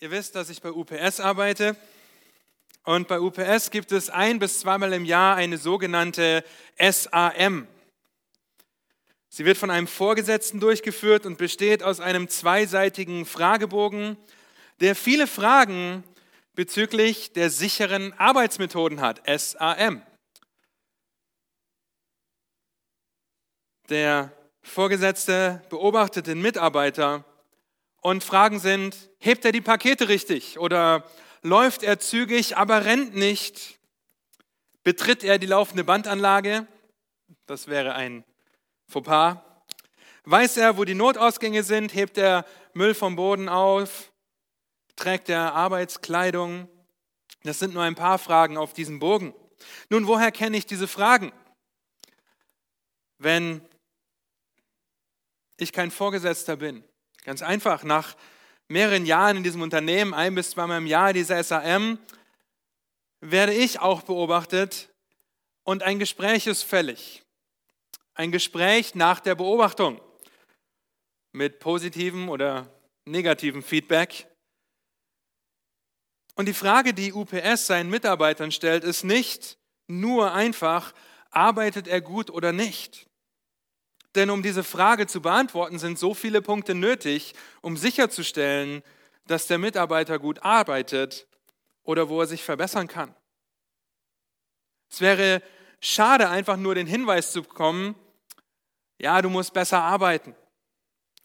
Ihr wisst, dass ich bei UPS arbeite. Und bei UPS gibt es ein bis zweimal im Jahr eine sogenannte SAM. Sie wird von einem Vorgesetzten durchgeführt und besteht aus einem zweiseitigen Fragebogen, der viele Fragen bezüglich der sicheren Arbeitsmethoden hat, SAM. Der Vorgesetzte beobachtet den Mitarbeiter und Fragen sind, hebt er die Pakete richtig oder läuft er zügig, aber rennt nicht? Betritt er die laufende Bandanlage? Das wäre ein Fauxpas. Weiß er, wo die Notausgänge sind? Hebt er Müll vom Boden auf? Trägt er Arbeitskleidung? Das sind nur ein paar Fragen auf diesem Bogen. Nun, woher kenne ich diese Fragen? Wenn ich kein Vorgesetzter bin, Ganz einfach, nach mehreren Jahren in diesem Unternehmen, ein bis zweimal im Jahr dieser SAM, werde ich auch beobachtet und ein Gespräch ist fällig. Ein Gespräch nach der Beobachtung mit positivem oder negativem Feedback. Und die Frage, die UPS seinen Mitarbeitern stellt, ist nicht nur einfach, arbeitet er gut oder nicht. Denn um diese Frage zu beantworten, sind so viele Punkte nötig, um sicherzustellen, dass der Mitarbeiter gut arbeitet oder wo er sich verbessern kann. Es wäre schade, einfach nur den Hinweis zu bekommen, ja, du musst besser arbeiten,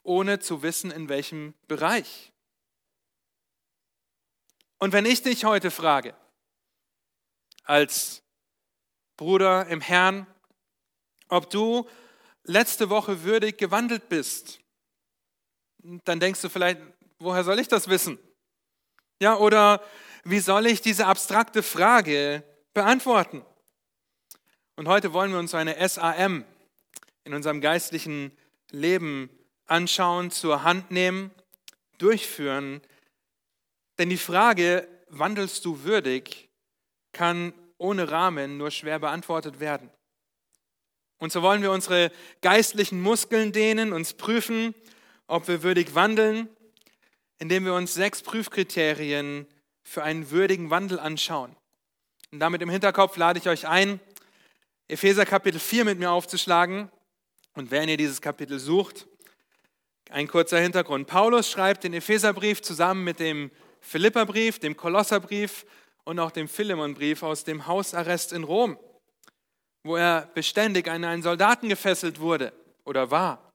ohne zu wissen, in welchem Bereich. Und wenn ich dich heute frage, als Bruder im Herrn, ob du letzte Woche würdig gewandelt bist, dann denkst du vielleicht, woher soll ich das wissen? Ja, oder wie soll ich diese abstrakte Frage beantworten? Und heute wollen wir uns eine SAM in unserem geistlichen Leben anschauen, zur Hand nehmen, durchführen. Denn die Frage, wandelst du würdig, kann ohne Rahmen nur schwer beantwortet werden. Und so wollen wir unsere geistlichen Muskeln dehnen, uns prüfen, ob wir würdig wandeln, indem wir uns sechs Prüfkriterien für einen würdigen Wandel anschauen. Und damit im Hinterkopf lade ich euch ein, Epheser Kapitel 4 mit mir aufzuschlagen. Und wenn ihr dieses Kapitel sucht, ein kurzer Hintergrund. Paulus schreibt den Epheserbrief zusammen mit dem Philipperbrief, dem Kolosserbrief und auch dem Philemonbrief aus dem Hausarrest in Rom wo er beständig an einen Soldaten gefesselt wurde oder war.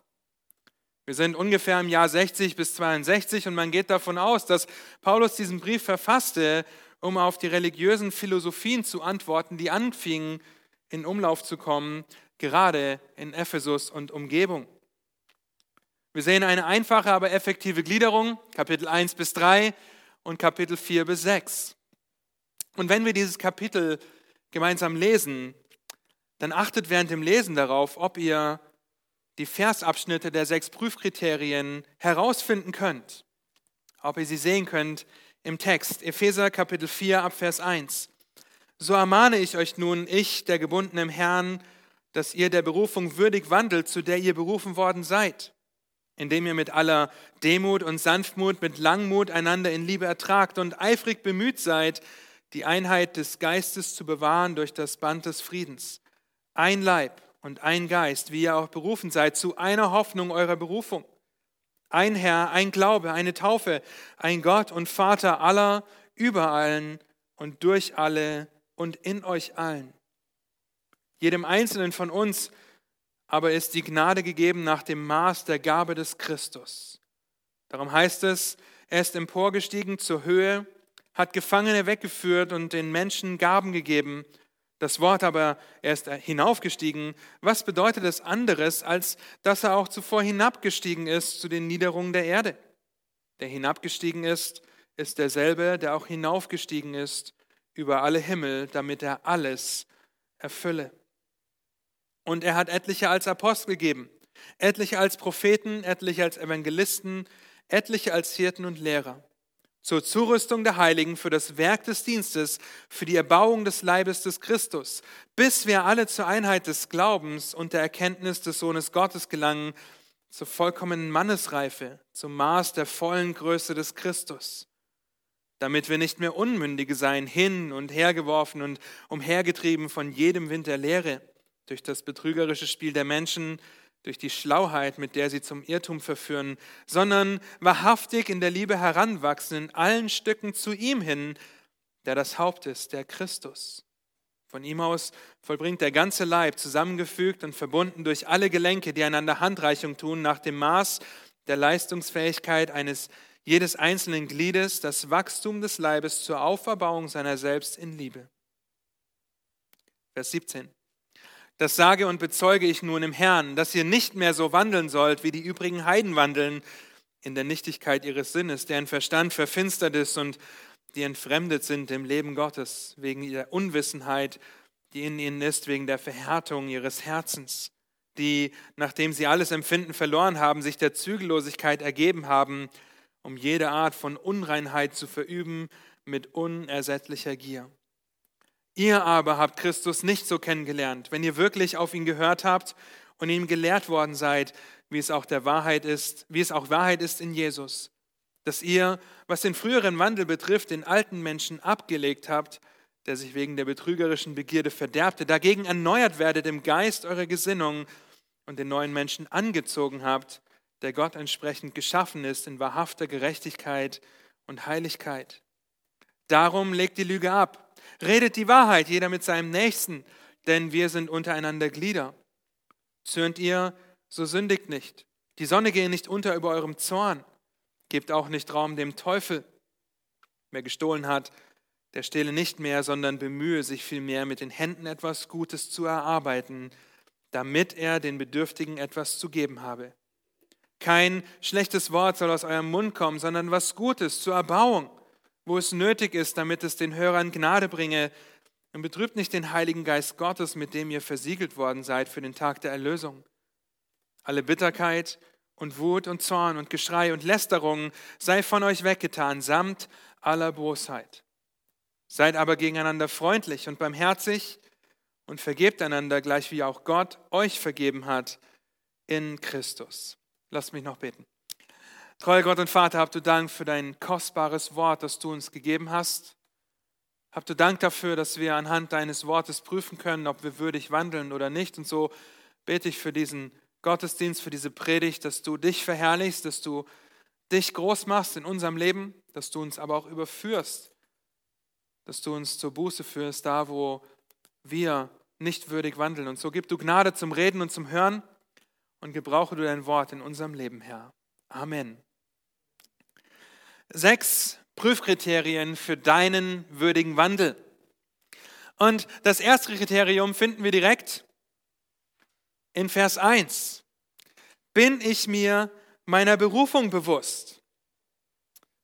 Wir sind ungefähr im Jahr 60 bis 62 und man geht davon aus, dass Paulus diesen Brief verfasste, um auf die religiösen Philosophien zu antworten, die anfingen in Umlauf zu kommen, gerade in Ephesus und Umgebung. Wir sehen eine einfache, aber effektive Gliederung, Kapitel 1 bis 3 und Kapitel 4 bis 6. Und wenn wir dieses Kapitel gemeinsam lesen, dann achtet während dem Lesen darauf, ob ihr die Versabschnitte der sechs Prüfkriterien herausfinden könnt, ob ihr sie sehen könnt im Text. Epheser Kapitel 4 ab Vers 1. So ermahne ich euch nun, ich, der Gebundene im Herrn, dass ihr der Berufung würdig wandelt, zu der ihr berufen worden seid, indem ihr mit aller Demut und Sanftmut, mit Langmut einander in Liebe ertragt und eifrig bemüht seid, die Einheit des Geistes zu bewahren durch das Band des Friedens ein Leib und ein Geist, wie ihr auch berufen seid, zu einer Hoffnung eurer Berufung. Ein Herr, ein Glaube, eine Taufe, ein Gott und Vater aller, über allen und durch alle und in euch allen. Jedem Einzelnen von uns aber ist die Gnade gegeben nach dem Maß der Gabe des Christus. Darum heißt es, er ist emporgestiegen zur Höhe, hat Gefangene weggeführt und den Menschen Gaben gegeben, das Wort aber, er ist hinaufgestiegen, was bedeutet es anderes, als dass er auch zuvor hinabgestiegen ist zu den Niederungen der Erde? Der hinabgestiegen ist, ist derselbe, der auch hinaufgestiegen ist über alle Himmel, damit er alles erfülle. Und er hat etliche als Apostel gegeben, etliche als Propheten, etliche als Evangelisten, etliche als Hirten und Lehrer zur Zurüstung der Heiligen für das Werk des Dienstes, für die Erbauung des Leibes des Christus, bis wir alle zur Einheit des Glaubens und der Erkenntnis des Sohnes Gottes gelangen, zur vollkommenen Mannesreife, zum Maß der vollen Größe des Christus, damit wir nicht mehr Unmündige seien, hin und hergeworfen und umhergetrieben von jedem Wind der Lehre, durch das betrügerische Spiel der Menschen, durch die Schlauheit, mit der sie zum Irrtum verführen, sondern wahrhaftig in der Liebe heranwachsen in allen Stücken zu ihm hin, der das Haupt ist, der Christus. Von ihm aus vollbringt der ganze Leib, zusammengefügt und verbunden durch alle Gelenke, die einander Handreichung tun, nach dem Maß der Leistungsfähigkeit eines jedes einzelnen Gliedes, das Wachstum des Leibes zur Auferbauung seiner selbst in Liebe. Vers 17. Das sage und bezeuge ich nun im Herrn, dass ihr nicht mehr so wandeln sollt, wie die übrigen Heiden wandeln, in der Nichtigkeit ihres Sinnes, deren Verstand verfinstert ist und die entfremdet sind dem Leben Gottes, wegen der Unwissenheit, die in ihnen ist, wegen der Verhärtung ihres Herzens, die, nachdem sie alles Empfinden verloren haben, sich der Zügellosigkeit ergeben haben, um jede Art von Unreinheit zu verüben mit unersättlicher Gier. Ihr aber habt Christus nicht so kennengelernt, wenn ihr wirklich auf ihn gehört habt und ihm gelehrt worden seid, wie es auch der Wahrheit ist, wie es auch Wahrheit ist in Jesus, dass ihr, was den früheren Wandel betrifft, den alten Menschen abgelegt habt, der sich wegen der betrügerischen Begierde verderbte, dagegen erneuert werdet im Geist eurer Gesinnung und den neuen Menschen angezogen habt, der Gott entsprechend geschaffen ist in wahrhafter Gerechtigkeit und Heiligkeit. Darum legt die Lüge ab Redet die Wahrheit, jeder mit seinem Nächsten, denn wir sind untereinander Glieder. Zürnt ihr, so sündigt nicht. Die Sonne gehe nicht unter über eurem Zorn. Gebt auch nicht Raum dem Teufel. Wer gestohlen hat, der stehle nicht mehr, sondern bemühe sich vielmehr, mit den Händen etwas Gutes zu erarbeiten, damit er den Bedürftigen etwas zu geben habe. Kein schlechtes Wort soll aus eurem Mund kommen, sondern was Gutes zur Erbauung wo es nötig ist, damit es den Hörern Gnade bringe. Und betrübt nicht den Heiligen Geist Gottes, mit dem ihr versiegelt worden seid für den Tag der Erlösung. Alle Bitterkeit und Wut und Zorn und Geschrei und Lästerung sei von euch weggetan, samt aller Bosheit. Seid aber gegeneinander freundlich und barmherzig und vergebt einander, gleich wie auch Gott euch vergeben hat in Christus. Lasst mich noch beten. Treuer Gott und Vater, habt du Dank für dein kostbares Wort, das du uns gegeben hast. Habt du Dank dafür, dass wir anhand deines Wortes prüfen können, ob wir würdig wandeln oder nicht. Und so bete ich für diesen Gottesdienst, für diese Predigt, dass du dich verherrlichst, dass du dich groß machst in unserem Leben, dass du uns aber auch überführst, dass du uns zur Buße führst, da wo wir nicht würdig wandeln. Und so gib du Gnade zum Reden und zum Hören und gebrauche du dein Wort in unserem Leben, Herr. Amen. Sechs Prüfkriterien für deinen würdigen Wandel. Und das erste Kriterium finden wir direkt in Vers 1. Bin ich mir meiner Berufung bewusst?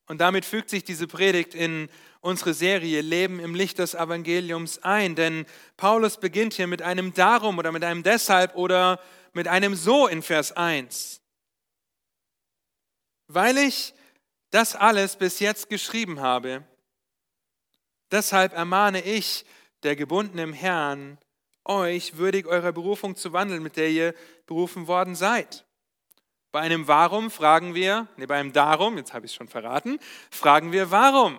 Und damit fügt sich diese Predigt in unsere Serie Leben im Licht des Evangeliums ein. Denn Paulus beginnt hier mit einem Darum oder mit einem Deshalb oder mit einem So in Vers 1 weil ich das alles bis jetzt geschrieben habe. Deshalb ermahne ich, der gebunden im Herrn, euch würdig eurer Berufung zu wandeln, mit der ihr berufen worden seid. Bei einem Warum fragen wir, nee, bei einem Darum, jetzt habe ich es schon verraten, fragen wir Warum.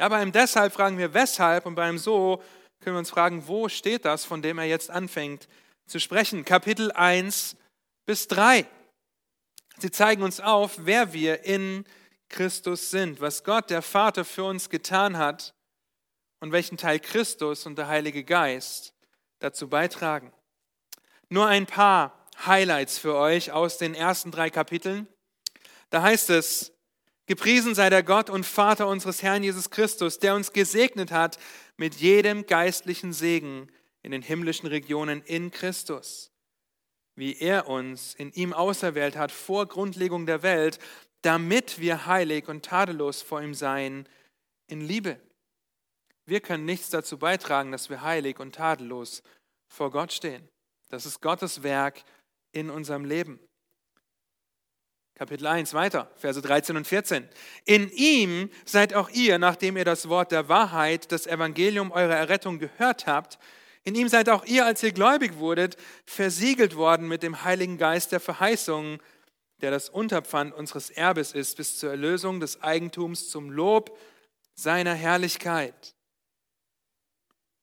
Ja, bei einem Deshalb fragen wir Weshalb und bei einem So können wir uns fragen, wo steht das, von dem er jetzt anfängt zu sprechen. Kapitel 1 bis 3. Sie zeigen uns auf, wer wir in Christus sind, was Gott, der Vater, für uns getan hat und welchen Teil Christus und der Heilige Geist dazu beitragen. Nur ein paar Highlights für euch aus den ersten drei Kapiteln. Da heißt es, Gepriesen sei der Gott und Vater unseres Herrn Jesus Christus, der uns gesegnet hat mit jedem geistlichen Segen in den himmlischen Regionen in Christus wie er uns in ihm auserwählt hat vor Grundlegung der Welt, damit wir heilig und tadellos vor ihm seien in Liebe. Wir können nichts dazu beitragen, dass wir heilig und tadellos vor Gott stehen. Das ist Gottes Werk in unserem Leben. Kapitel 1 weiter, Verse 13 und 14. In ihm seid auch ihr, nachdem ihr das Wort der Wahrheit, das Evangelium eurer Errettung gehört habt, in ihm seid auch ihr, als ihr gläubig wurdet, versiegelt worden mit dem Heiligen Geist der Verheißung, der das Unterpfand unseres Erbes ist, bis zur Erlösung des Eigentums zum Lob seiner Herrlichkeit.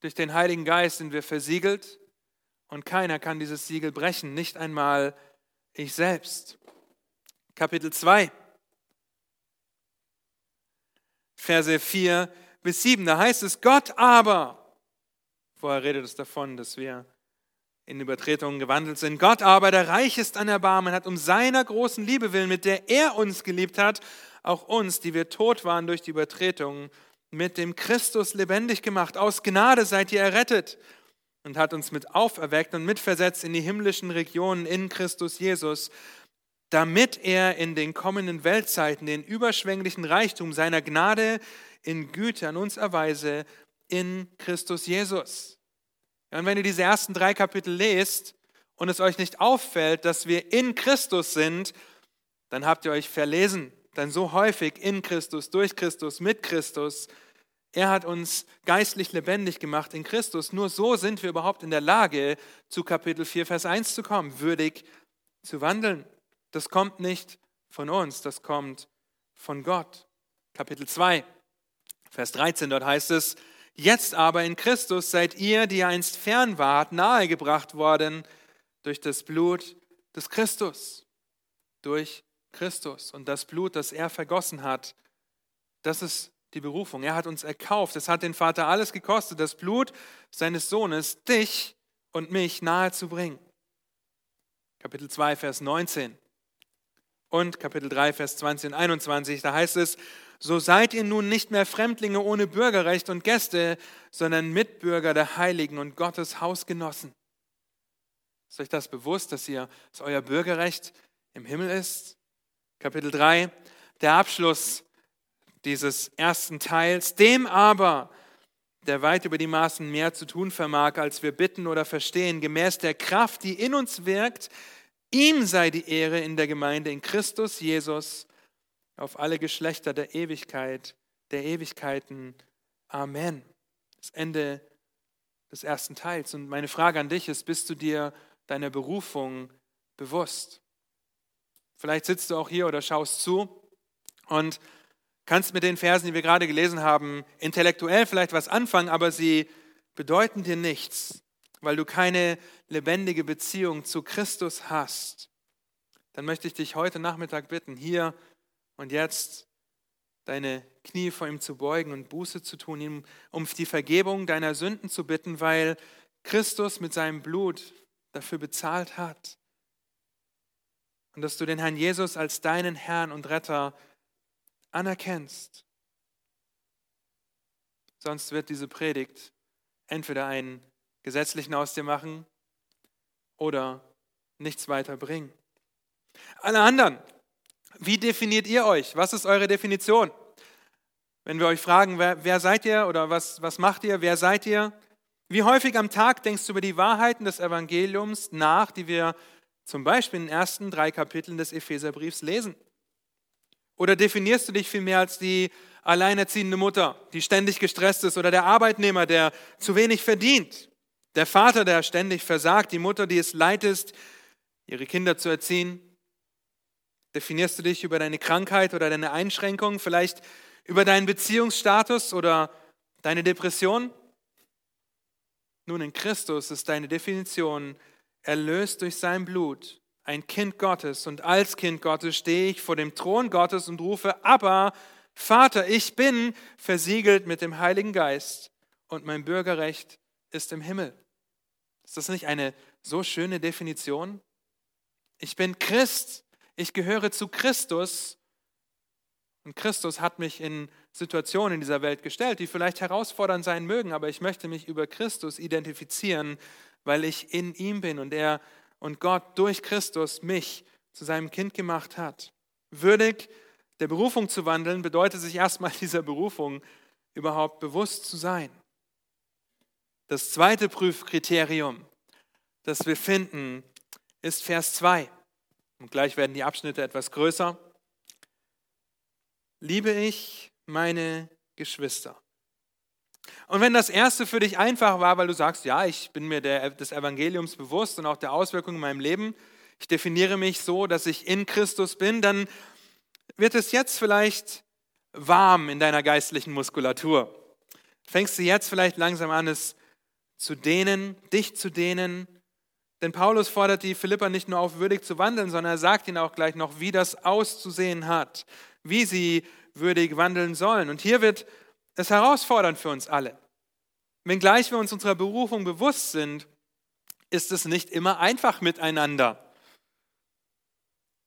Durch den Heiligen Geist sind wir versiegelt und keiner kann dieses Siegel brechen, nicht einmal ich selbst. Kapitel 2, Verse 4 bis 7, da heißt es, Gott aber, vorher redet es davon, dass wir in Übertretungen gewandelt sind. Gott aber, der reich ist an Erbarmen, hat um seiner großen Liebe willen, mit der er uns geliebt hat, auch uns, die wir tot waren durch die Übertretungen, mit dem Christus lebendig gemacht. Aus Gnade seid ihr errettet und hat uns mit auferweckt und mitversetzt in die himmlischen Regionen in Christus Jesus, damit er in den kommenden Weltzeiten den überschwänglichen Reichtum seiner Gnade in Güte an uns erweise in Christus Jesus. Und wenn ihr diese ersten drei Kapitel lest und es euch nicht auffällt, dass wir in Christus sind, dann habt ihr euch verlesen. Denn so häufig in Christus, durch Christus, mit Christus, er hat uns geistlich lebendig gemacht in Christus. Nur so sind wir überhaupt in der Lage, zu Kapitel 4, Vers 1 zu kommen, würdig zu wandeln. Das kommt nicht von uns, das kommt von Gott. Kapitel 2, Vers 13, dort heißt es, Jetzt aber in Christus seid ihr, die einst fern wart, nahegebracht worden durch das Blut des Christus. Durch Christus. Und das Blut, das er vergossen hat, das ist die Berufung. Er hat uns erkauft. Es hat den Vater alles gekostet, das Blut seines Sohnes, dich und mich nahe zu bringen. Kapitel 2, Vers 19 und Kapitel 3, Vers 20 und 21. Da heißt es, so seid ihr nun nicht mehr Fremdlinge ohne Bürgerrecht und Gäste, sondern Mitbürger der Heiligen und Gottes Hausgenossen. Ist euch das bewusst, dass ihr, dass euer Bürgerrecht im Himmel ist? Kapitel 3, der Abschluss dieses ersten Teils. Dem aber, der weit über die Maßen mehr zu tun vermag, als wir bitten oder verstehen, gemäß der Kraft, die in uns wirkt, ihm sei die Ehre in der Gemeinde in Christus Jesus auf alle Geschlechter der Ewigkeit, der Ewigkeiten. Amen. Das Ende des ersten Teils. Und meine Frage an dich ist, bist du dir deiner Berufung bewusst? Vielleicht sitzt du auch hier oder schaust zu und kannst mit den Versen, die wir gerade gelesen haben, intellektuell vielleicht was anfangen, aber sie bedeuten dir nichts, weil du keine lebendige Beziehung zu Christus hast. Dann möchte ich dich heute Nachmittag bitten, hier und jetzt deine Knie vor ihm zu beugen und Buße zu tun, ihm um die Vergebung deiner Sünden zu bitten, weil Christus mit seinem Blut dafür bezahlt hat. Und dass du den Herrn Jesus als deinen Herrn und Retter anerkennst. Sonst wird diese Predigt entweder einen gesetzlichen aus dir machen oder nichts weiter bringen. Alle anderen, wie definiert ihr euch? Was ist eure Definition? Wenn wir euch fragen, wer, wer seid ihr oder was, was macht ihr, wer seid ihr? Wie häufig am Tag denkst du über die Wahrheiten des Evangeliums nach, die wir zum Beispiel in den ersten drei Kapiteln des Epheserbriefs lesen? Oder definierst du dich vielmehr als die alleinerziehende Mutter, die ständig gestresst ist, oder der Arbeitnehmer, der zu wenig verdient, der Vater, der ständig versagt, die Mutter, die es leid ist, ihre Kinder zu erziehen? Definierst du dich über deine Krankheit oder deine Einschränkung, vielleicht über deinen Beziehungsstatus oder deine Depression? Nun, in Christus ist deine Definition erlöst durch sein Blut, ein Kind Gottes. Und als Kind Gottes stehe ich vor dem Thron Gottes und rufe, aber Vater, ich bin versiegelt mit dem Heiligen Geist und mein Bürgerrecht ist im Himmel. Ist das nicht eine so schöne Definition? Ich bin Christ ich gehöre zu Christus und Christus hat mich in Situationen in dieser Welt gestellt, die vielleicht herausfordernd sein mögen, aber ich möchte mich über Christus identifizieren, weil ich in ihm bin und er und Gott durch Christus mich zu seinem Kind gemacht hat. Würdig der Berufung zu wandeln, bedeutet sich erstmal dieser Berufung überhaupt bewusst zu sein. Das zweite Prüfkriterium, das wir finden, ist Vers 2. Und gleich werden die Abschnitte etwas größer. Liebe ich meine Geschwister. Und wenn das erste für dich einfach war, weil du sagst, ja, ich bin mir der, des Evangeliums bewusst und auch der Auswirkungen in meinem Leben, ich definiere mich so, dass ich in Christus bin, dann wird es jetzt vielleicht warm in deiner geistlichen Muskulatur. Fängst du jetzt vielleicht langsam an, es zu dehnen, dich zu dehnen? Denn Paulus fordert die Philipper nicht nur auf, würdig zu wandeln, sondern er sagt ihnen auch gleich noch, wie das auszusehen hat, wie sie würdig wandeln sollen. Und hier wird es herausfordernd für uns alle. Wenngleich wir uns unserer Berufung bewusst sind, ist es nicht immer einfach miteinander.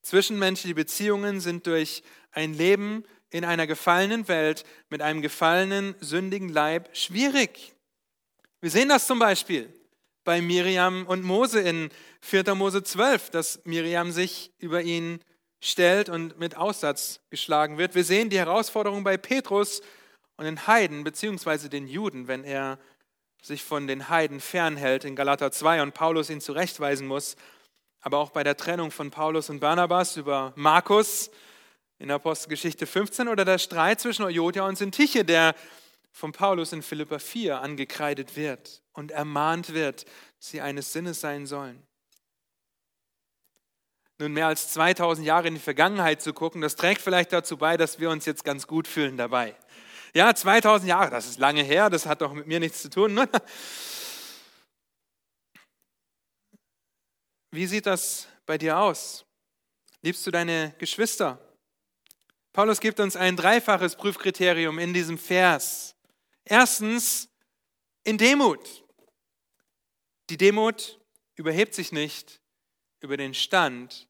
Zwischenmenschliche Beziehungen sind durch ein Leben in einer gefallenen Welt mit einem gefallenen, sündigen Leib schwierig. Wir sehen das zum Beispiel bei Miriam und Mose in 4. Mose 12, dass Miriam sich über ihn stellt und mit Aussatz geschlagen wird. Wir sehen die Herausforderung bei Petrus und den Heiden beziehungsweise den Juden, wenn er sich von den Heiden fernhält in Galater 2 und Paulus ihn zurechtweisen muss aber auch bei der Trennung von Paulus und Barnabas über Markus in Apostelgeschichte 15 oder der Streit zwischen Euodia und Sintiche, der von Paulus in Philippa 4 angekreidet wird und ermahnt wird, sie eines Sinnes sein sollen. Nun mehr als 2000 Jahre in die Vergangenheit zu gucken, das trägt vielleicht dazu bei, dass wir uns jetzt ganz gut fühlen dabei. Ja, 2000 Jahre, das ist lange her, das hat doch mit mir nichts zu tun. Ne? Wie sieht das bei dir aus? Liebst du deine Geschwister? Paulus gibt uns ein dreifaches Prüfkriterium in diesem Vers. Erstens, in Demut. Die Demut überhebt sich nicht über den Stand,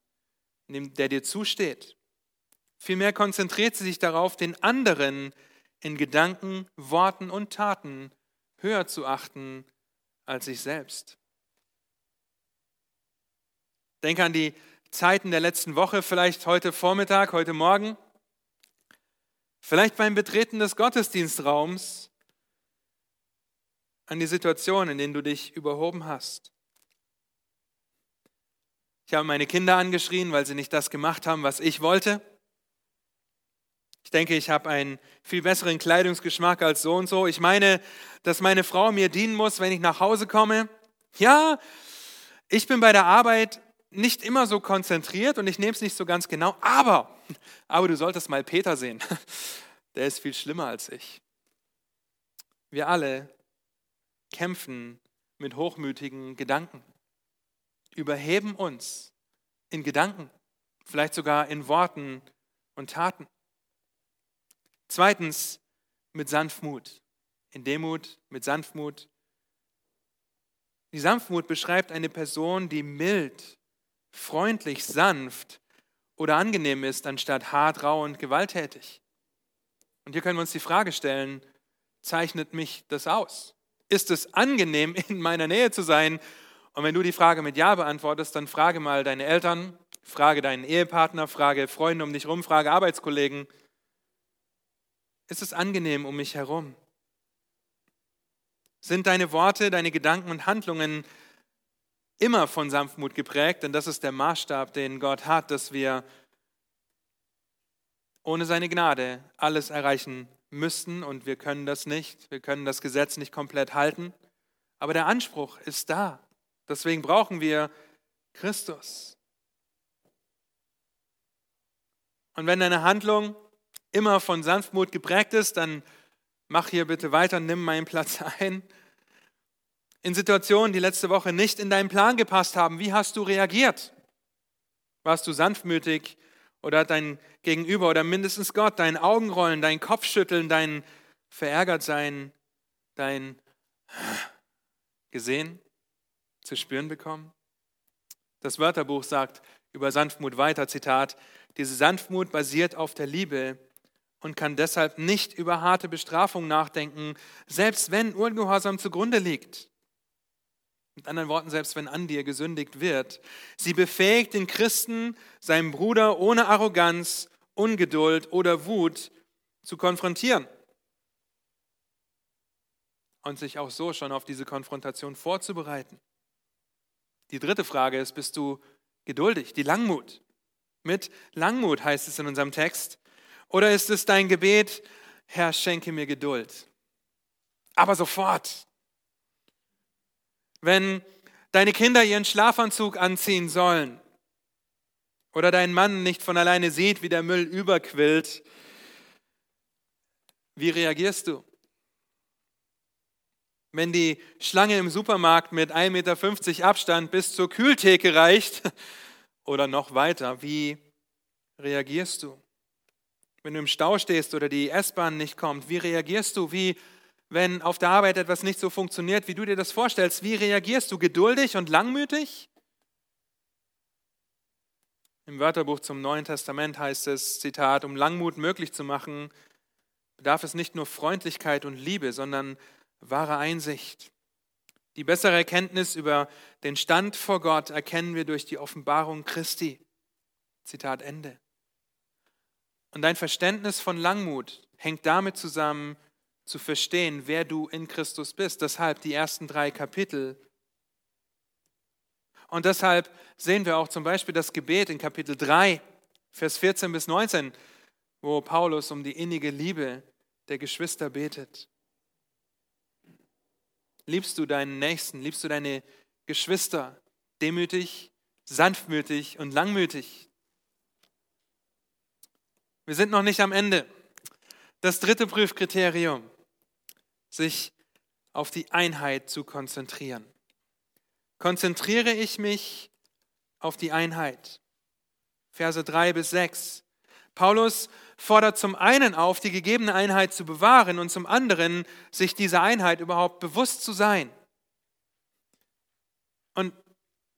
der dir zusteht. Vielmehr konzentriert sie sich darauf, den anderen in Gedanken, Worten und Taten höher zu achten als sich selbst. Denke an die Zeiten der letzten Woche, vielleicht heute Vormittag, heute Morgen, vielleicht beim Betreten des Gottesdienstraums, an die Situation, in denen du dich überhoben hast. Ich habe meine Kinder angeschrien, weil sie nicht das gemacht haben, was ich wollte. Ich denke, ich habe einen viel besseren Kleidungsgeschmack als so und so. Ich meine, dass meine Frau mir dienen muss, wenn ich nach Hause komme. Ja, ich bin bei der Arbeit nicht immer so konzentriert und ich nehme es nicht so ganz genau, aber, aber du solltest mal Peter sehen. Der ist viel schlimmer als ich. Wir alle kämpfen mit hochmütigen Gedanken, überheben uns in Gedanken, vielleicht sogar in Worten und Taten. Zweitens mit Sanftmut, in Demut, mit Sanftmut. Die Sanftmut beschreibt eine Person, die mild freundlich, sanft oder angenehm ist, anstatt hart, rau und gewalttätig. Und hier können wir uns die Frage stellen, zeichnet mich das aus? Ist es angenehm, in meiner Nähe zu sein? Und wenn du die Frage mit Ja beantwortest, dann frage mal deine Eltern, frage deinen Ehepartner, frage Freunde um dich herum, frage Arbeitskollegen. Ist es angenehm um mich herum? Sind deine Worte, deine Gedanken und Handlungen immer von Sanftmut geprägt, denn das ist der Maßstab, den Gott hat, dass wir ohne seine Gnade alles erreichen müssten und wir können das nicht. Wir können das Gesetz nicht komplett halten. Aber der Anspruch ist da. Deswegen brauchen wir Christus. Und wenn deine Handlung immer von Sanftmut geprägt ist, dann mach hier bitte weiter, nimm meinen Platz ein in Situationen, die letzte Woche nicht in deinen Plan gepasst haben, wie hast du reagiert? Warst du sanftmütig oder dein Gegenüber oder mindestens Gott dein Augenrollen, dein Kopfschütteln, dein Verärgertsein, dein gesehen, zu spüren bekommen? Das Wörterbuch sagt über Sanftmut weiter, Zitat, diese Sanftmut basiert auf der Liebe und kann deshalb nicht über harte Bestrafung nachdenken, selbst wenn Ungehorsam zugrunde liegt. Mit anderen Worten, selbst wenn an dir gesündigt wird, sie befähigt den Christen, seinen Bruder ohne Arroganz, Ungeduld oder Wut zu konfrontieren und sich auch so schon auf diese Konfrontation vorzubereiten. Die dritte Frage ist, bist du geduldig, die Langmut? Mit Langmut heißt es in unserem Text. Oder ist es dein Gebet, Herr, schenke mir Geduld? Aber sofort, wenn deine Kinder ihren Schlafanzug anziehen sollen oder dein Mann nicht von alleine sieht, wie der Müll überquillt Wie reagierst du? Wenn die Schlange im Supermarkt mit 1,50 Meter Abstand bis zur Kühltheke reicht oder noch weiter, wie reagierst du? Wenn du im Stau stehst oder die S-Bahn nicht kommt, wie reagierst du? Wie, wenn auf der Arbeit etwas nicht so funktioniert, wie du dir das vorstellst, wie reagierst du? Geduldig und langmütig? Im Wörterbuch zum Neuen Testament heißt es, Zitat, um Langmut möglich zu machen, bedarf es nicht nur Freundlichkeit und Liebe, sondern wahre Einsicht. Die bessere Erkenntnis über den Stand vor Gott erkennen wir durch die Offenbarung Christi. Zitat Ende. Und dein Verständnis von Langmut hängt damit zusammen, zu verstehen, wer du in Christus bist. Deshalb die ersten drei Kapitel. Und deshalb sehen wir auch zum Beispiel das Gebet in Kapitel 3, Vers 14 bis 19, wo Paulus um die innige Liebe der Geschwister betet. Liebst du deinen Nächsten, liebst du deine Geschwister demütig, sanftmütig und langmütig? Wir sind noch nicht am Ende. Das dritte Prüfkriterium, sich auf die Einheit zu konzentrieren. Konzentriere ich mich auf die Einheit. Verse 3 bis 6. Paulus fordert zum einen auf, die gegebene Einheit zu bewahren und zum anderen, sich dieser Einheit überhaupt bewusst zu sein. Und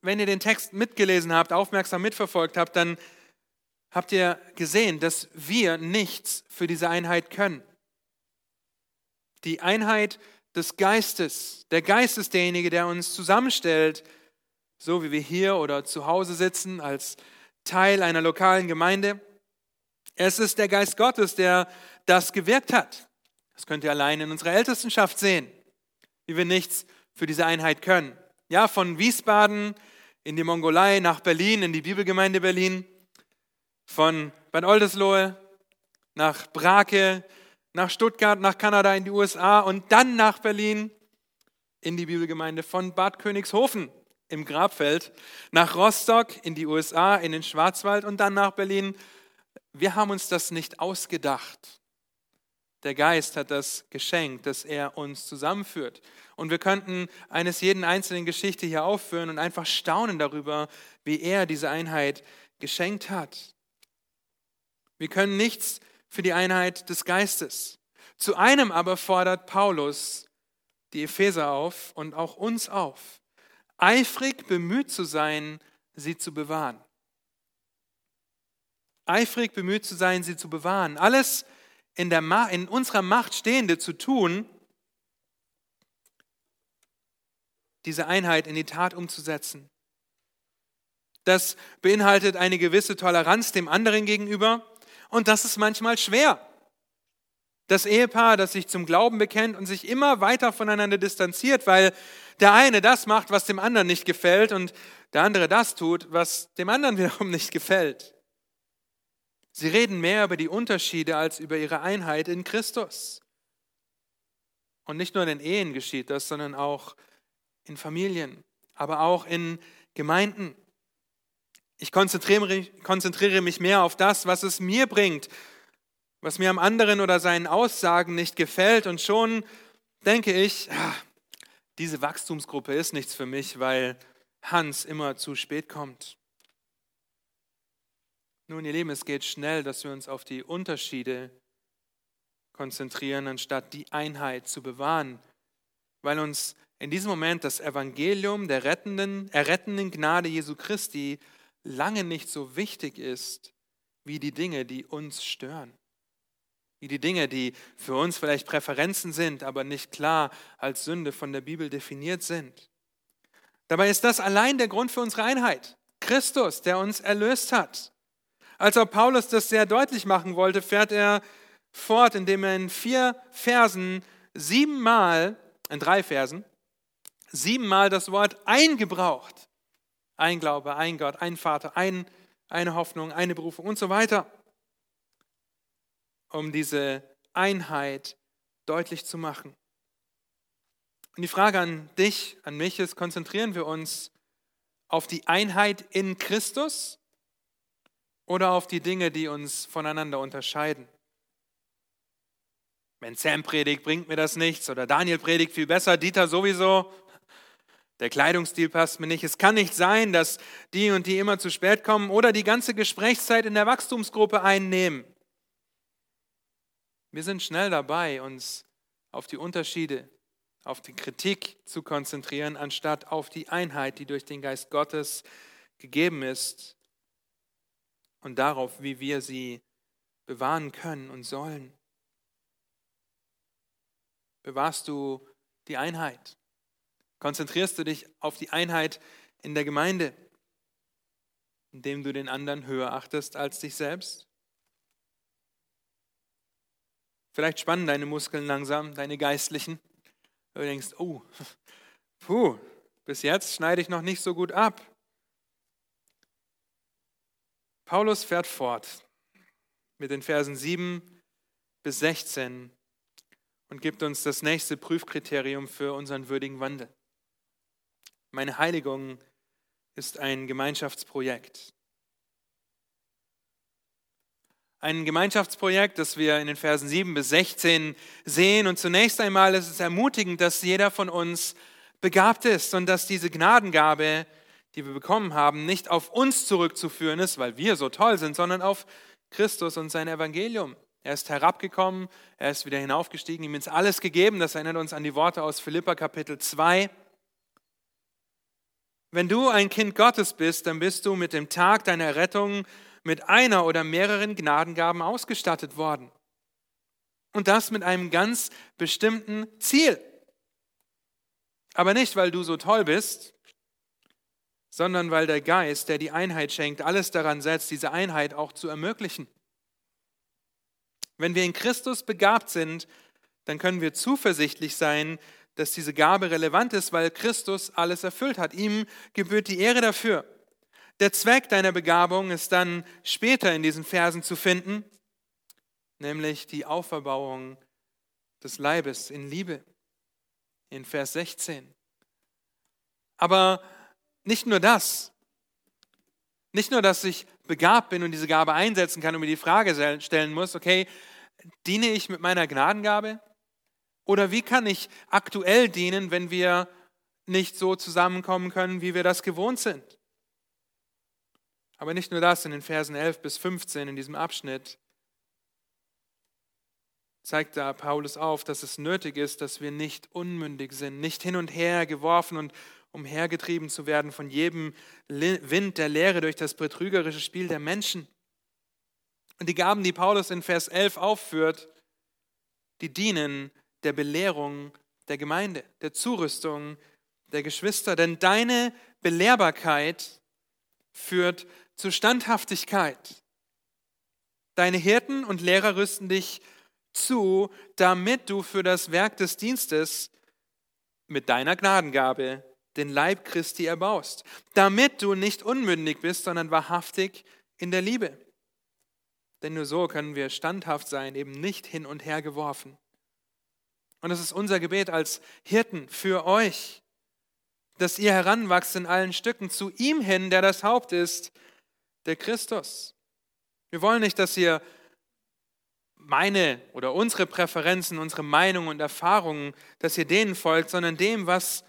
wenn ihr den Text mitgelesen habt, aufmerksam mitverfolgt habt, dann habt ihr gesehen, dass wir nichts für diese Einheit können. Die Einheit des Geistes. Der Geist ist derjenige, der uns zusammenstellt, so wie wir hier oder zu Hause sitzen als Teil einer lokalen Gemeinde. Es ist der Geist Gottes, der das gewirkt hat. Das könnt ihr allein in unserer Ältestenschaft sehen, wie wir nichts für diese Einheit können. Ja, von Wiesbaden in die Mongolei nach Berlin, in die Bibelgemeinde Berlin, von Bad Oldesloe nach Brake, nach Stuttgart, nach Kanada, in die USA und dann nach Berlin in die Bibelgemeinde von Bad Königshofen im Grabfeld, nach Rostock in die USA, in den Schwarzwald und dann nach Berlin. Wir haben uns das nicht ausgedacht. Der Geist hat das geschenkt, dass er uns zusammenführt. Und wir könnten eines jeden einzelnen Geschichte hier aufführen und einfach staunen darüber, wie er diese Einheit geschenkt hat. Wir können nichts für die Einheit des Geistes. Zu einem aber fordert Paulus die Epheser auf und auch uns auf, eifrig bemüht zu sein, sie zu bewahren. Eifrig bemüht zu sein, sie zu bewahren. Alles in, der Ma in unserer Macht Stehende zu tun, diese Einheit in die Tat umzusetzen. Das beinhaltet eine gewisse Toleranz dem anderen gegenüber, und das ist manchmal schwer. Das Ehepaar, das sich zum Glauben bekennt und sich immer weiter voneinander distanziert, weil der eine das macht, was dem anderen nicht gefällt und der andere das tut, was dem anderen wiederum nicht gefällt. Sie reden mehr über die Unterschiede als über ihre Einheit in Christus. Und nicht nur in den Ehen geschieht das, sondern auch in Familien, aber auch in Gemeinden. Ich konzentriere, mich mehr auf das, was es mir bringt, was mir am anderen oder seinen Aussagen nicht gefällt. Und schon denke ich, diese Wachstumsgruppe ist nichts für mich, weil Hans immer zu spät kommt. Nun, ihr Lieben, es geht schnell, dass wir uns auf die Unterschiede konzentrieren, anstatt die Einheit zu bewahren, weil uns in diesem Moment das Evangelium der rettenden, errettenden Gnade Jesu Christi lange nicht so wichtig ist wie die Dinge, die uns stören. Wie die Dinge, die für uns vielleicht Präferenzen sind, aber nicht klar als Sünde von der Bibel definiert sind. Dabei ist das allein der Grund für unsere Einheit. Christus, der uns erlöst hat. Als auch Paulus das sehr deutlich machen wollte, fährt er fort, indem er in vier Versen siebenmal, in drei Versen, siebenmal das Wort eingebraucht. Ein Glaube, ein Gott, ein Vater, ein, eine Hoffnung, eine Berufung und so weiter. Um diese Einheit deutlich zu machen. Und die Frage an dich, an mich ist, konzentrieren wir uns auf die Einheit in Christus oder auf die Dinge, die uns voneinander unterscheiden? Wenn Sam predigt, bringt mir das nichts. Oder Daniel predigt viel besser, Dieter sowieso. Der Kleidungsstil passt mir nicht. Es kann nicht sein, dass die und die immer zu spät kommen oder die ganze Gesprächszeit in der Wachstumsgruppe einnehmen. Wir sind schnell dabei, uns auf die Unterschiede, auf die Kritik zu konzentrieren, anstatt auf die Einheit, die durch den Geist Gottes gegeben ist und darauf, wie wir sie bewahren können und sollen. Bewahrst du die Einheit? Konzentrierst du dich auf die Einheit in der Gemeinde, indem du den anderen höher achtest als dich selbst? Vielleicht spannen deine Muskeln langsam, deine geistlichen. Du denkst, oh, puh, bis jetzt schneide ich noch nicht so gut ab. Paulus fährt fort mit den Versen 7 bis 16 und gibt uns das nächste Prüfkriterium für unseren würdigen Wandel. Meine Heiligung ist ein Gemeinschaftsprojekt. Ein Gemeinschaftsprojekt, das wir in den Versen 7 bis 16 sehen. Und zunächst einmal ist es ermutigend, dass jeder von uns begabt ist und dass diese Gnadengabe, die wir bekommen haben, nicht auf uns zurückzuführen ist, weil wir so toll sind, sondern auf Christus und sein Evangelium. Er ist herabgekommen, er ist wieder hinaufgestiegen, ihm ist alles gegeben. Das erinnert uns an die Worte aus Philippa Kapitel 2. Wenn du ein Kind Gottes bist, dann bist du mit dem Tag deiner Rettung mit einer oder mehreren Gnadengaben ausgestattet worden. Und das mit einem ganz bestimmten Ziel. Aber nicht, weil du so toll bist, sondern weil der Geist, der die Einheit schenkt, alles daran setzt, diese Einheit auch zu ermöglichen. Wenn wir in Christus begabt sind, dann können wir zuversichtlich sein, dass diese Gabe relevant ist, weil Christus alles erfüllt hat. Ihm gebührt die Ehre dafür. Der Zweck deiner Begabung ist dann später in diesen Versen zu finden, nämlich die Auferbauung des Leibes in Liebe in Vers 16. Aber nicht nur das, nicht nur, dass ich begabt bin und diese Gabe einsetzen kann und mir die Frage stellen muss, okay, diene ich mit meiner Gnadengabe? Oder wie kann ich aktuell dienen, wenn wir nicht so zusammenkommen können, wie wir das gewohnt sind? Aber nicht nur das, in den Versen 11 bis 15 in diesem Abschnitt zeigt da Paulus auf, dass es nötig ist, dass wir nicht unmündig sind, nicht hin und her geworfen und umhergetrieben zu werden von jedem Wind der Lehre durch das betrügerische Spiel der Menschen. Und die Gaben, die Paulus in Vers 11 aufführt, die dienen der Belehrung der Gemeinde, der Zurüstung der Geschwister. Denn deine Belehrbarkeit führt zu Standhaftigkeit. Deine Hirten und Lehrer rüsten dich zu, damit du für das Werk des Dienstes mit deiner Gnadengabe den Leib Christi erbaust, damit du nicht unmündig bist, sondern wahrhaftig in der Liebe. Denn nur so können wir standhaft sein, eben nicht hin und her geworfen. Und es ist unser Gebet als Hirten für euch, dass ihr heranwachst in allen Stücken zu ihm hin, der das Haupt ist, der Christus. Wir wollen nicht, dass ihr meine oder unsere Präferenzen, unsere Meinungen und Erfahrungen, dass ihr denen folgt, sondern dem, was,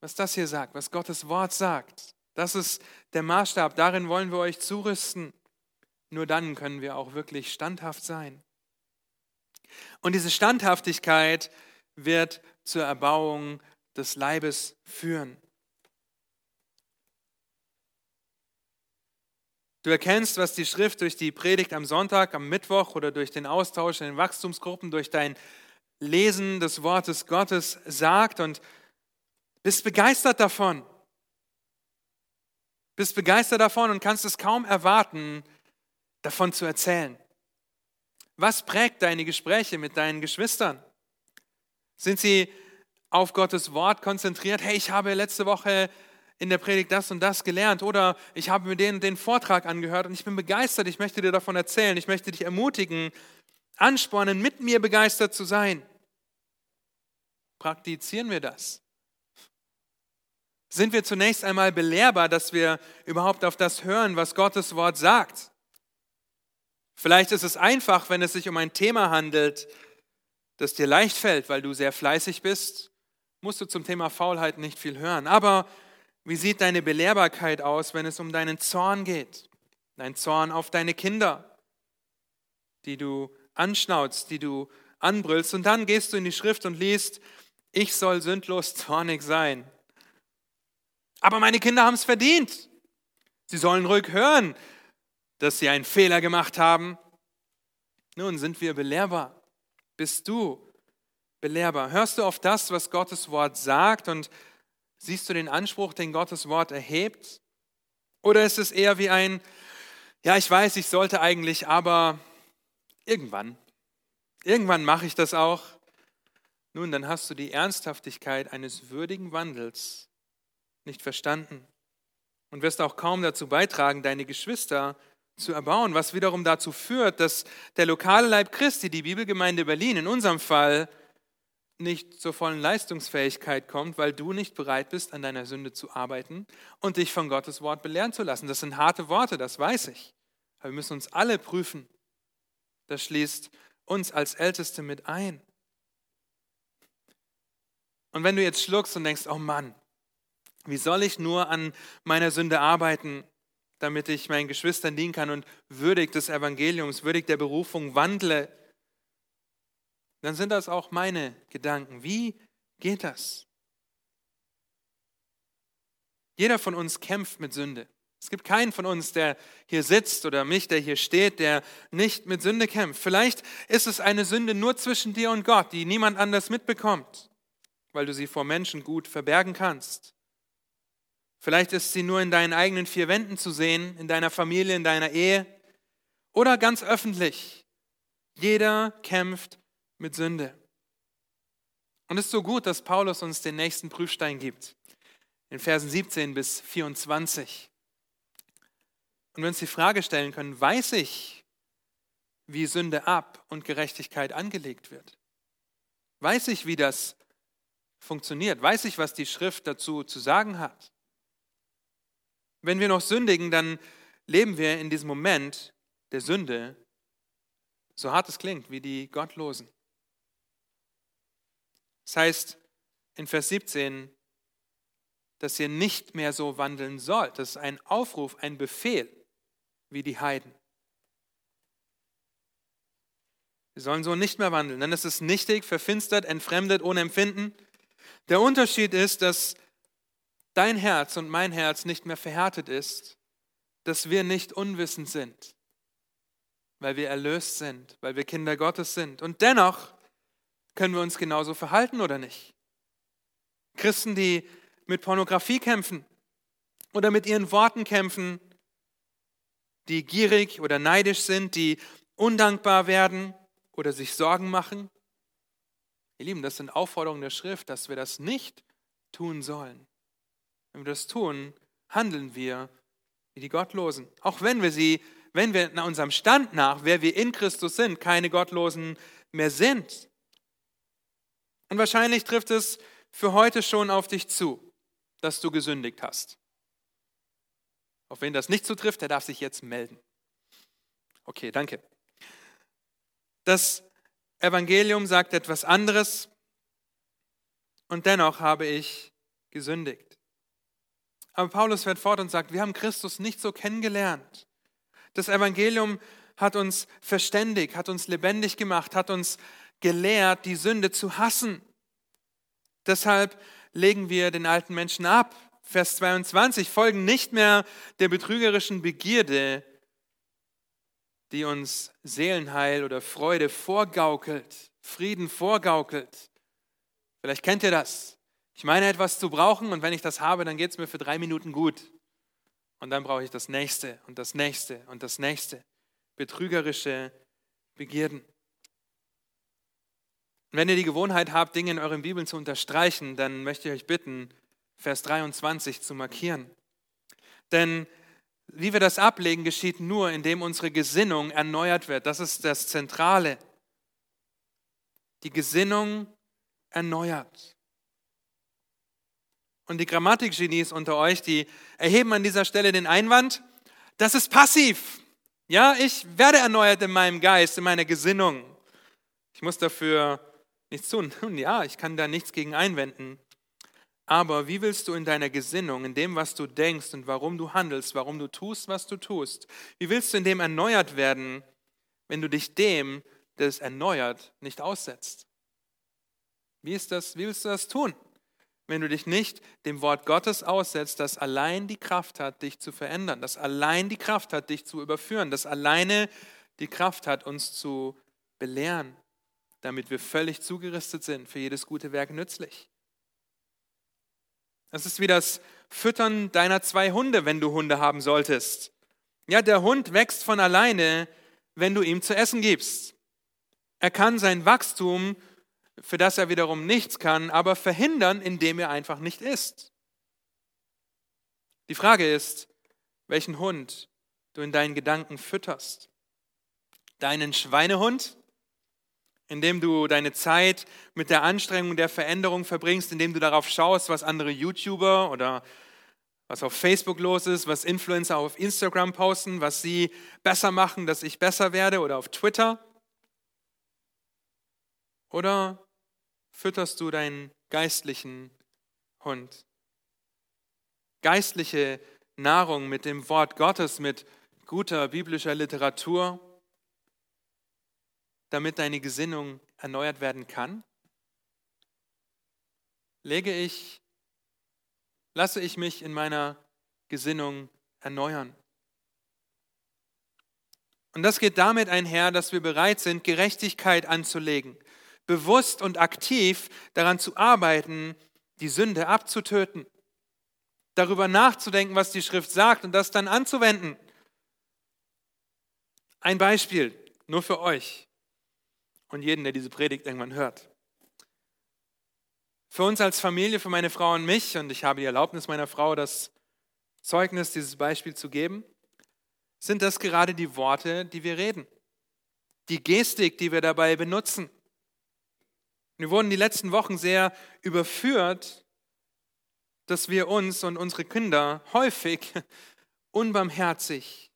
was das hier sagt, was Gottes Wort sagt. Das ist der Maßstab. Darin wollen wir euch zurüsten. Nur dann können wir auch wirklich standhaft sein. Und diese Standhaftigkeit wird zur Erbauung des Leibes führen. Du erkennst, was die Schrift durch die Predigt am Sonntag, am Mittwoch oder durch den Austausch in den Wachstumsgruppen, durch dein Lesen des Wortes Gottes sagt und bist begeistert davon. Bist begeistert davon und kannst es kaum erwarten, davon zu erzählen. Was prägt deine Gespräche mit deinen Geschwistern? Sind sie auf Gottes Wort konzentriert? Hey, ich habe letzte Woche in der Predigt das und das gelernt oder ich habe mir den, den Vortrag angehört und ich bin begeistert, ich möchte dir davon erzählen, ich möchte dich ermutigen, anspornen, mit mir begeistert zu sein. Praktizieren wir das? Sind wir zunächst einmal belehrbar, dass wir überhaupt auf das hören, was Gottes Wort sagt? Vielleicht ist es einfach, wenn es sich um ein Thema handelt, das dir leicht fällt, weil du sehr fleißig bist, musst du zum Thema Faulheit nicht viel hören. Aber wie sieht deine Belehrbarkeit aus, wenn es um deinen Zorn geht? Dein Zorn auf deine Kinder, die du anschnauzt, die du anbrüllst. Und dann gehst du in die Schrift und liest, ich soll sündlos zornig sein. Aber meine Kinder haben es verdient. Sie sollen ruhig hören, dass sie einen Fehler gemacht haben. Nun sind wir belehrbar. Bist du belehrbar? Hörst du auf das, was Gottes Wort sagt und siehst du den Anspruch, den Gottes Wort erhebt? Oder ist es eher wie ein, ja, ich weiß, ich sollte eigentlich, aber irgendwann, irgendwann mache ich das auch. Nun, dann hast du die Ernsthaftigkeit eines würdigen Wandels nicht verstanden und wirst auch kaum dazu beitragen, deine Geschwister zu erbauen, was wiederum dazu führt, dass der lokale Leib Christi, die Bibelgemeinde Berlin, in unserem Fall nicht zur vollen Leistungsfähigkeit kommt, weil du nicht bereit bist, an deiner Sünde zu arbeiten und dich von Gottes Wort belehren zu lassen. Das sind harte Worte, das weiß ich. Aber wir müssen uns alle prüfen. Das schließt uns als Älteste mit ein. Und wenn du jetzt schluckst und denkst, oh Mann, wie soll ich nur an meiner Sünde arbeiten, damit ich meinen Geschwistern dienen kann und würdig des Evangeliums, würdig der Berufung wandle, dann sind das auch meine Gedanken. Wie geht das? Jeder von uns kämpft mit Sünde. Es gibt keinen von uns, der hier sitzt oder mich, der hier steht, der nicht mit Sünde kämpft. Vielleicht ist es eine Sünde nur zwischen dir und Gott, die niemand anders mitbekommt, weil du sie vor Menschen gut verbergen kannst. Vielleicht ist sie nur in deinen eigenen vier Wänden zu sehen, in deiner Familie, in deiner Ehe oder ganz öffentlich. Jeder kämpft mit Sünde. Und es ist so gut, dass Paulus uns den nächsten Prüfstein gibt, in Versen 17 bis 24. Und wir uns die Frage stellen können, weiß ich, wie Sünde ab und Gerechtigkeit angelegt wird? Weiß ich, wie das funktioniert? Weiß ich, was die Schrift dazu zu sagen hat? Wenn wir noch sündigen, dann leben wir in diesem Moment der Sünde, so hart es klingt, wie die Gottlosen. Das heißt in Vers 17, dass ihr nicht mehr so wandeln sollt. Das ist ein Aufruf, ein Befehl wie die Heiden. Wir sollen so nicht mehr wandeln, denn es ist nichtig, verfinstert, entfremdet, ohne Empfinden. Der Unterschied ist, dass dein Herz und mein Herz nicht mehr verhärtet ist, dass wir nicht unwissend sind, weil wir erlöst sind, weil wir Kinder Gottes sind. Und dennoch können wir uns genauso verhalten oder nicht? Christen, die mit Pornografie kämpfen oder mit ihren Worten kämpfen, die gierig oder neidisch sind, die undankbar werden oder sich Sorgen machen. Ihr Lieben, das sind Aufforderungen der Schrift, dass wir das nicht tun sollen. Wenn wir das tun, handeln wir wie die Gottlosen. Auch wenn wir sie, wenn wir nach unserem Stand nach, wer wir in Christus sind, keine Gottlosen mehr sind. Und wahrscheinlich trifft es für heute schon auf dich zu, dass du gesündigt hast. Auf wen das nicht zutrifft, der darf sich jetzt melden. Okay, danke. Das Evangelium sagt etwas anderes und dennoch habe ich gesündigt. Aber Paulus fährt fort und sagt, wir haben Christus nicht so kennengelernt. Das Evangelium hat uns verständigt, hat uns lebendig gemacht, hat uns gelehrt, die Sünde zu hassen. Deshalb legen wir den alten Menschen ab. Vers 22 folgen nicht mehr der betrügerischen Begierde, die uns Seelenheil oder Freude vorgaukelt, Frieden vorgaukelt. Vielleicht kennt ihr das. Ich meine etwas zu brauchen und wenn ich das habe, dann geht es mir für drei Minuten gut. Und dann brauche ich das nächste und das nächste und das nächste. Betrügerische Begierden. Und wenn ihr die Gewohnheit habt, Dinge in euren Bibeln zu unterstreichen, dann möchte ich euch bitten, Vers 23 zu markieren. Denn wie wir das ablegen, geschieht nur, indem unsere Gesinnung erneuert wird. Das ist das Zentrale. Die Gesinnung erneuert. Und die Grammatikgenies unter euch, die erheben an dieser Stelle den Einwand, das ist passiv. Ja, ich werde erneuert in meinem Geist, in meiner Gesinnung. Ich muss dafür nichts tun. Nun ja, ich kann da nichts gegen einwenden. Aber wie willst du in deiner Gesinnung, in dem, was du denkst und warum du handelst, warum du tust, was du tust, wie willst du in dem erneuert werden, wenn du dich dem, der es erneuert, nicht aussetzt? Wie, ist das, wie willst du das tun, wenn du dich nicht dem Wort Gottes aussetzt, das allein die Kraft hat, dich zu verändern, das allein die Kraft hat, dich zu überführen, das alleine die Kraft hat, uns zu belehren, damit wir völlig zugerüstet sind, für jedes gute Werk nützlich? Das ist wie das Füttern deiner zwei Hunde, wenn du Hunde haben solltest. Ja, der Hund wächst von alleine, wenn du ihm zu essen gibst. Er kann sein Wachstum, für das er wiederum nichts kann, aber verhindern, indem er einfach nicht isst. Die Frage ist, welchen Hund du in deinen Gedanken fütterst. Deinen Schweinehund indem du deine Zeit mit der Anstrengung der Veränderung verbringst, indem du darauf schaust, was andere YouTuber oder was auf Facebook los ist, was Influencer auf Instagram posten, was sie besser machen, dass ich besser werde oder auf Twitter? Oder fütterst du deinen geistlichen Hund? Geistliche Nahrung mit dem Wort Gottes, mit guter biblischer Literatur, damit deine Gesinnung erneuert werden kann? Lege ich, lasse ich mich in meiner Gesinnung erneuern? Und das geht damit einher, dass wir bereit sind, Gerechtigkeit anzulegen, bewusst und aktiv daran zu arbeiten, die Sünde abzutöten, darüber nachzudenken, was die Schrift sagt und das dann anzuwenden. Ein Beispiel, nur für euch und jeden, der diese Predigt irgendwann hört. Für uns als Familie, für meine Frau und mich, und ich habe die Erlaubnis meiner Frau, das Zeugnis, dieses Beispiel zu geben, sind das gerade die Worte, die wir reden. Die Gestik, die wir dabei benutzen. Wir wurden die letzten Wochen sehr überführt, dass wir uns und unsere Kinder häufig unbarmherzig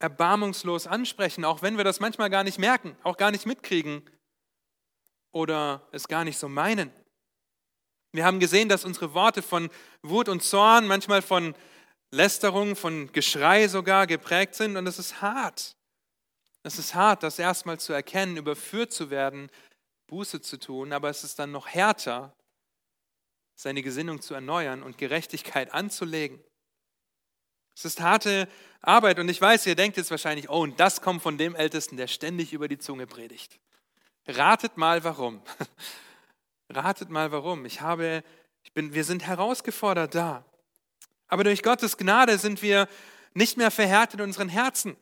erbarmungslos ansprechen, auch wenn wir das manchmal gar nicht merken, auch gar nicht mitkriegen oder es gar nicht so meinen. Wir haben gesehen, dass unsere Worte von Wut und Zorn, manchmal von Lästerung, von Geschrei sogar geprägt sind und es ist hart. Es ist hart, das erstmal zu erkennen, überführt zu werden, Buße zu tun, aber es ist dann noch härter, seine Gesinnung zu erneuern und Gerechtigkeit anzulegen. Es ist harte Arbeit und ich weiß, ihr denkt jetzt wahrscheinlich, oh, und das kommt von dem Ältesten, der ständig über die Zunge predigt. Ratet mal warum. Ratet mal warum. Ich habe, ich bin, wir sind herausgefordert da. Aber durch Gottes Gnade sind wir nicht mehr verhärtet in unseren Herzen.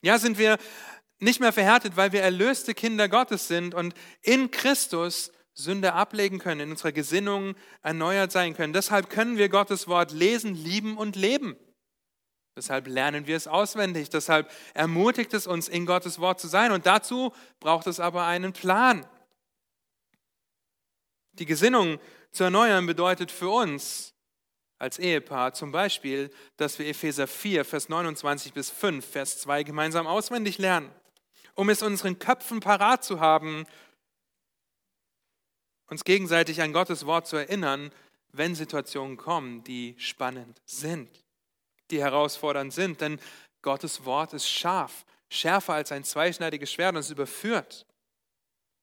Ja, sind wir nicht mehr verhärtet, weil wir erlöste Kinder Gottes sind und in Christus Sünde ablegen können, in unserer Gesinnung erneuert sein können. Deshalb können wir Gottes Wort lesen, lieben und leben. Deshalb lernen wir es auswendig. Deshalb ermutigt es uns, in Gottes Wort zu sein. Und dazu braucht es aber einen Plan. Die Gesinnung zu erneuern bedeutet für uns als Ehepaar zum Beispiel, dass wir Epheser 4, Vers 29 bis 5, Vers 2 gemeinsam auswendig lernen, um es unseren Köpfen parat zu haben, uns gegenseitig an Gottes Wort zu erinnern, wenn Situationen kommen, die spannend sind die herausfordernd sind. Denn Gottes Wort ist scharf, schärfer als ein zweischneidiges Schwert und es überführt.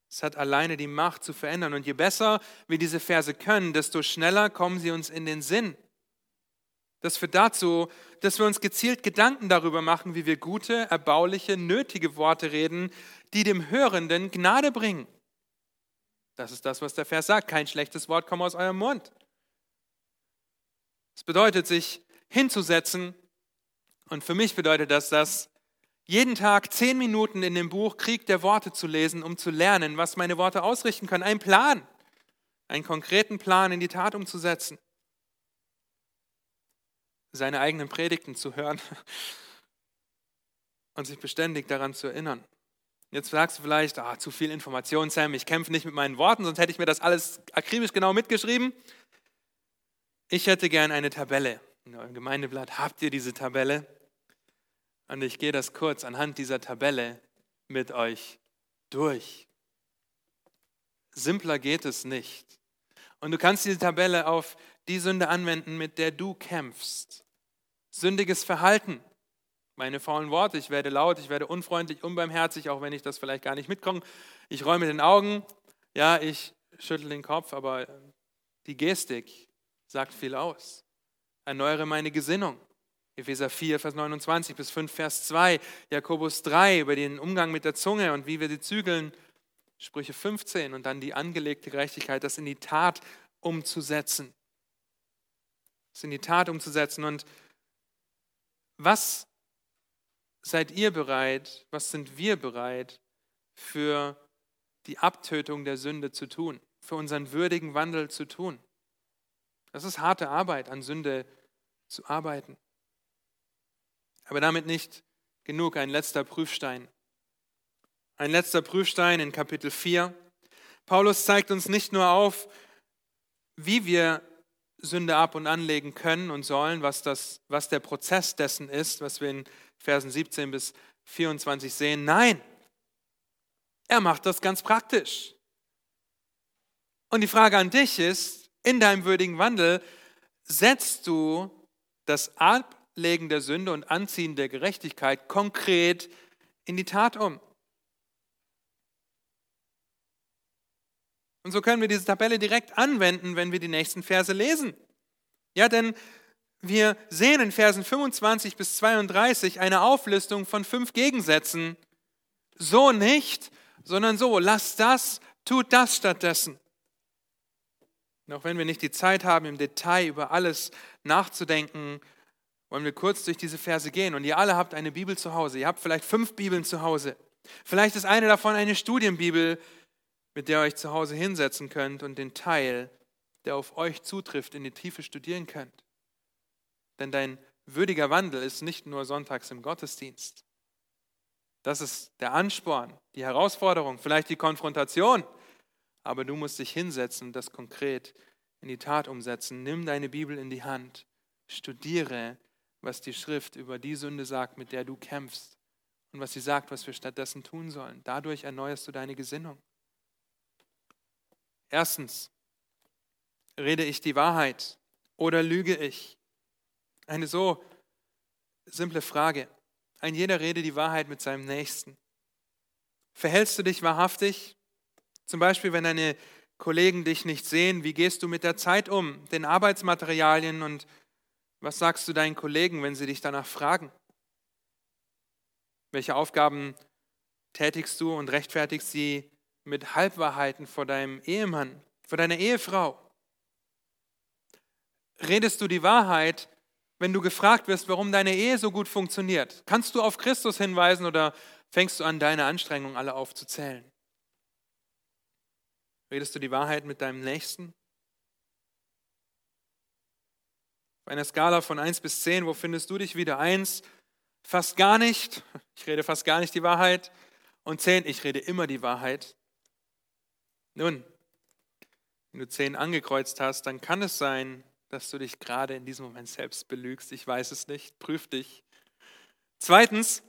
Es hat alleine die Macht zu verändern. Und je besser wir diese Verse können, desto schneller kommen sie uns in den Sinn. Das führt dazu, dass wir uns gezielt Gedanken darüber machen, wie wir gute, erbauliche, nötige Worte reden, die dem Hörenden Gnade bringen. Das ist das, was der Vers sagt. Kein schlechtes Wort komme aus eurem Mund. Es bedeutet, sich hinzusetzen. Und für mich bedeutet das, dass jeden Tag zehn Minuten in dem Buch Krieg der Worte zu lesen, um zu lernen, was meine Worte ausrichten können. Ein Plan, einen konkreten Plan in die Tat umzusetzen. Seine eigenen Predigten zu hören und sich beständig daran zu erinnern. Jetzt sagst du vielleicht, ah, zu viel Information, Sam, ich kämpfe nicht mit meinen Worten, sonst hätte ich mir das alles akribisch genau mitgeschrieben. Ich hätte gern eine Tabelle in eurem Gemeindeblatt habt ihr diese Tabelle. Und ich gehe das kurz anhand dieser Tabelle mit euch durch. Simpler geht es nicht. Und du kannst diese Tabelle auf die Sünde anwenden, mit der du kämpfst. Sündiges Verhalten. Meine faulen Worte, ich werde laut, ich werde unfreundlich, unbarmherzig, auch wenn ich das vielleicht gar nicht mitkomme. Ich räume den Augen, ja, ich schüttle den Kopf, aber die Gestik sagt viel aus. Erneuere meine Gesinnung. Epheser 4, Vers 29 bis 5, Vers 2, Jakobus 3 über den Umgang mit der Zunge und wie wir sie zügeln, Sprüche 15 und dann die angelegte Gerechtigkeit, das in die Tat umzusetzen. Das in die Tat umzusetzen. Und was seid ihr bereit, was sind wir bereit für die Abtötung der Sünde zu tun, für unseren würdigen Wandel zu tun? Das ist harte Arbeit, an Sünde zu arbeiten. Aber damit nicht genug, ein letzter Prüfstein. Ein letzter Prüfstein in Kapitel 4. Paulus zeigt uns nicht nur auf, wie wir Sünde ab und anlegen können und sollen, was, das, was der Prozess dessen ist, was wir in Versen 17 bis 24 sehen. Nein, er macht das ganz praktisch. Und die Frage an dich ist, in deinem würdigen Wandel, setzt du das Ablegen der Sünde und Anziehen der Gerechtigkeit konkret in die Tat um? Und so können wir diese Tabelle direkt anwenden, wenn wir die nächsten Verse lesen. Ja, denn wir sehen in Versen 25 bis 32 eine Auflistung von fünf Gegensätzen. So nicht, sondern so. Lasst das, tut das stattdessen. Auch wenn wir nicht die Zeit haben, im Detail über alles nachzudenken, wollen wir kurz durch diese Verse gehen. Und ihr alle habt eine Bibel zu Hause. Ihr habt vielleicht fünf Bibeln zu Hause. Vielleicht ist eine davon eine Studienbibel, mit der ihr euch zu Hause hinsetzen könnt und den Teil, der auf euch zutrifft, in die Tiefe studieren könnt. Denn dein würdiger Wandel ist nicht nur sonntags im Gottesdienst. Das ist der Ansporn, die Herausforderung, vielleicht die Konfrontation. Aber du musst dich hinsetzen und das konkret in die Tat umsetzen. Nimm deine Bibel in die Hand. Studiere, was die Schrift über die Sünde sagt, mit der du kämpfst. Und was sie sagt, was wir stattdessen tun sollen. Dadurch erneuerst du deine Gesinnung. Erstens, rede ich die Wahrheit oder lüge ich? Eine so simple Frage. Ein jeder rede die Wahrheit mit seinem Nächsten. Verhältst du dich wahrhaftig? Zum Beispiel, wenn deine Kollegen dich nicht sehen, wie gehst du mit der Zeit um, den Arbeitsmaterialien und was sagst du deinen Kollegen, wenn sie dich danach fragen? Welche Aufgaben tätigst du und rechtfertigst sie mit Halbwahrheiten vor deinem Ehemann, vor deiner Ehefrau? Redest du die Wahrheit, wenn du gefragt wirst, warum deine Ehe so gut funktioniert? Kannst du auf Christus hinweisen oder fängst du an, deine Anstrengungen alle aufzuzählen? Redest du die Wahrheit mit deinem Nächsten? Auf einer Skala von 1 bis 10, wo findest du dich wieder? 1, fast gar nicht. Ich rede fast gar nicht die Wahrheit. Und 10, ich rede immer die Wahrheit. Nun, wenn du zehn angekreuzt hast, dann kann es sein, dass du dich gerade in diesem Moment selbst belügst. Ich weiß es nicht. Prüf dich. Zweitens,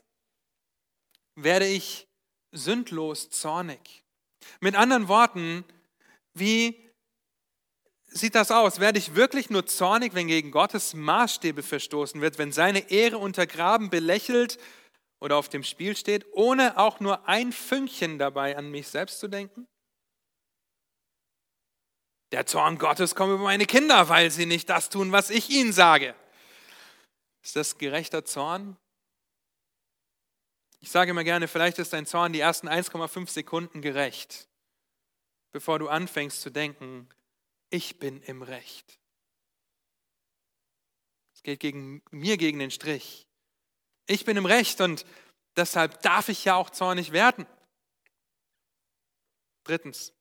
werde ich sündlos zornig. Mit anderen Worten, wie sieht das aus? Werde ich wirklich nur zornig, wenn gegen Gottes Maßstäbe verstoßen wird, wenn seine Ehre untergraben, belächelt oder auf dem Spiel steht, ohne auch nur ein Fünkchen dabei an mich selbst zu denken? Der Zorn Gottes kommt über meine Kinder, weil sie nicht das tun, was ich ihnen sage. Ist das gerechter Zorn? Ich sage immer gerne, vielleicht ist dein Zorn die ersten 1,5 Sekunden gerecht, bevor du anfängst zu denken, ich bin im Recht. Es geht gegen mir gegen den Strich. Ich bin im Recht und deshalb darf ich ja auch zornig werden. Drittens,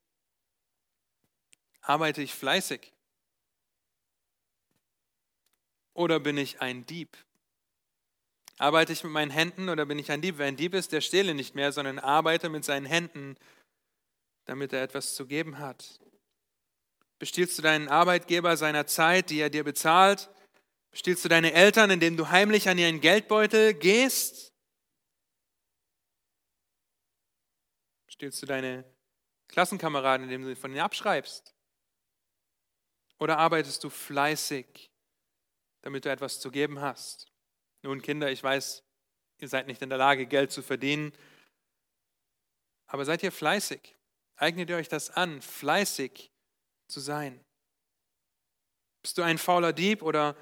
Arbeite ich fleißig? Oder bin ich ein Dieb? Arbeite ich mit meinen Händen oder bin ich ein Dieb? Wer ein Dieb ist, der stehle nicht mehr, sondern arbeite mit seinen Händen, damit er etwas zu geben hat. Bestiehlst du deinen Arbeitgeber seiner Zeit, die er dir bezahlt? Bestiehlst du deine Eltern, indem du heimlich an ihren Geldbeutel gehst? Bestiehlst du deine Klassenkameraden, indem du von ihnen abschreibst? Oder arbeitest du fleißig, damit du etwas zu geben hast? Nun, Kinder, ich weiß, ihr seid nicht in der Lage, Geld zu verdienen, aber seid ihr fleißig? Eignet ihr euch das an, fleißig zu sein? Bist du ein fauler Dieb oder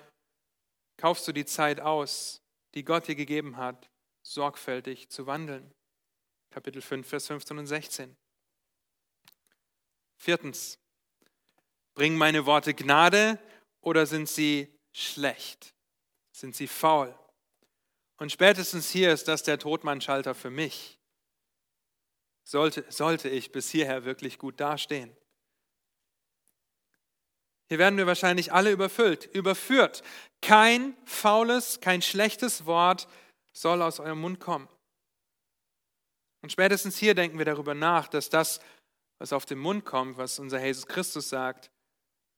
kaufst du die Zeit aus, die Gott dir gegeben hat, sorgfältig zu wandeln? Kapitel 5, Vers 15 und 16. Viertens, bringen meine Worte Gnade oder sind sie schlecht? Sind sie faul? Und spätestens hier ist das der Todmannschalter für mich. Sollte, sollte ich bis hierher wirklich gut dastehen? Hier werden wir wahrscheinlich alle überfüllt, überführt. Kein faules, kein schlechtes Wort soll aus eurem Mund kommen. Und spätestens hier denken wir darüber nach, dass das, was auf den Mund kommt, was unser Jesus Christus sagt,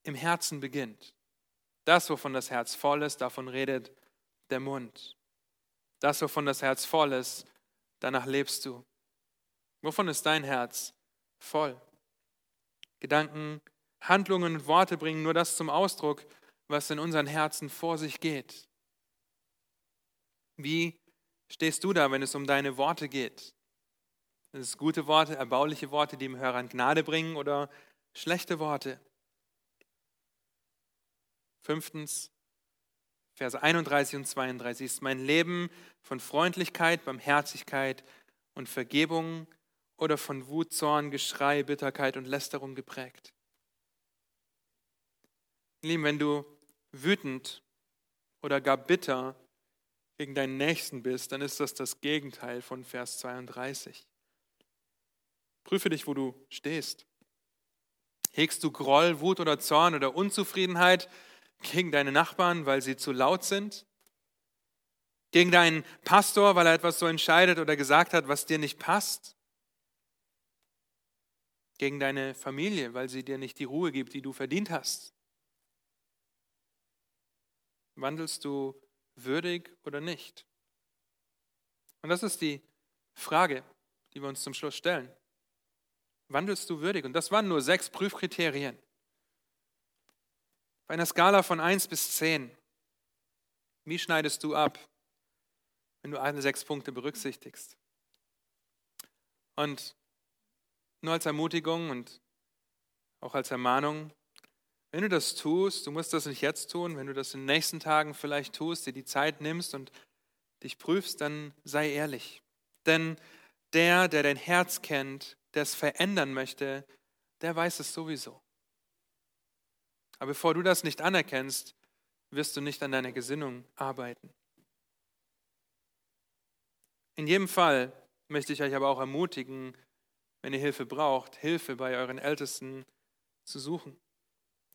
im Herzen beginnt. Das, wovon das Herz voll ist, davon redet der Mund. Das, wovon das Herz voll ist, danach lebst du. Wovon ist dein Herz voll? Gedanken, Handlungen und Worte bringen nur das zum Ausdruck, was in unseren Herzen vor sich geht. Wie stehst du da, wenn es um deine Worte geht? Sind es gute Worte, erbauliche Worte, die dem Hörern Gnade bringen oder schlechte Worte? Fünftens, Verse 31 und 32 ist mein Leben von Freundlichkeit, Barmherzigkeit und Vergebung oder von Wut, Zorn, Geschrei, Bitterkeit und Lästerung geprägt. Lieben, wenn du wütend oder gar bitter gegen deinen Nächsten bist, dann ist das das Gegenteil von Vers 32. Prüfe dich, wo du stehst. Hegst du Groll, Wut oder Zorn oder Unzufriedenheit gegen deine Nachbarn, weil sie zu laut sind? Gegen deinen Pastor, weil er etwas so entscheidet oder gesagt hat, was dir nicht passt? Gegen deine Familie, weil sie dir nicht die Ruhe gibt, die du verdient hast? Wandelst du würdig oder nicht? Und das ist die Frage, die wir uns zum Schluss stellen wandelst du würdig? Und das waren nur sechs Prüfkriterien. Bei einer Skala von 1 bis 10, wie schneidest du ab, wenn du alle sechs Punkte berücksichtigst? Und nur als Ermutigung und auch als Ermahnung, wenn du das tust, du musst das nicht jetzt tun, wenn du das in den nächsten Tagen vielleicht tust, dir die Zeit nimmst und dich prüfst, dann sei ehrlich. Denn der, der dein Herz kennt, der es verändern möchte, der weiß es sowieso. Aber bevor du das nicht anerkennst, wirst du nicht an deiner Gesinnung arbeiten. In jedem Fall möchte ich euch aber auch ermutigen, wenn ihr Hilfe braucht, Hilfe bei euren Ältesten zu suchen.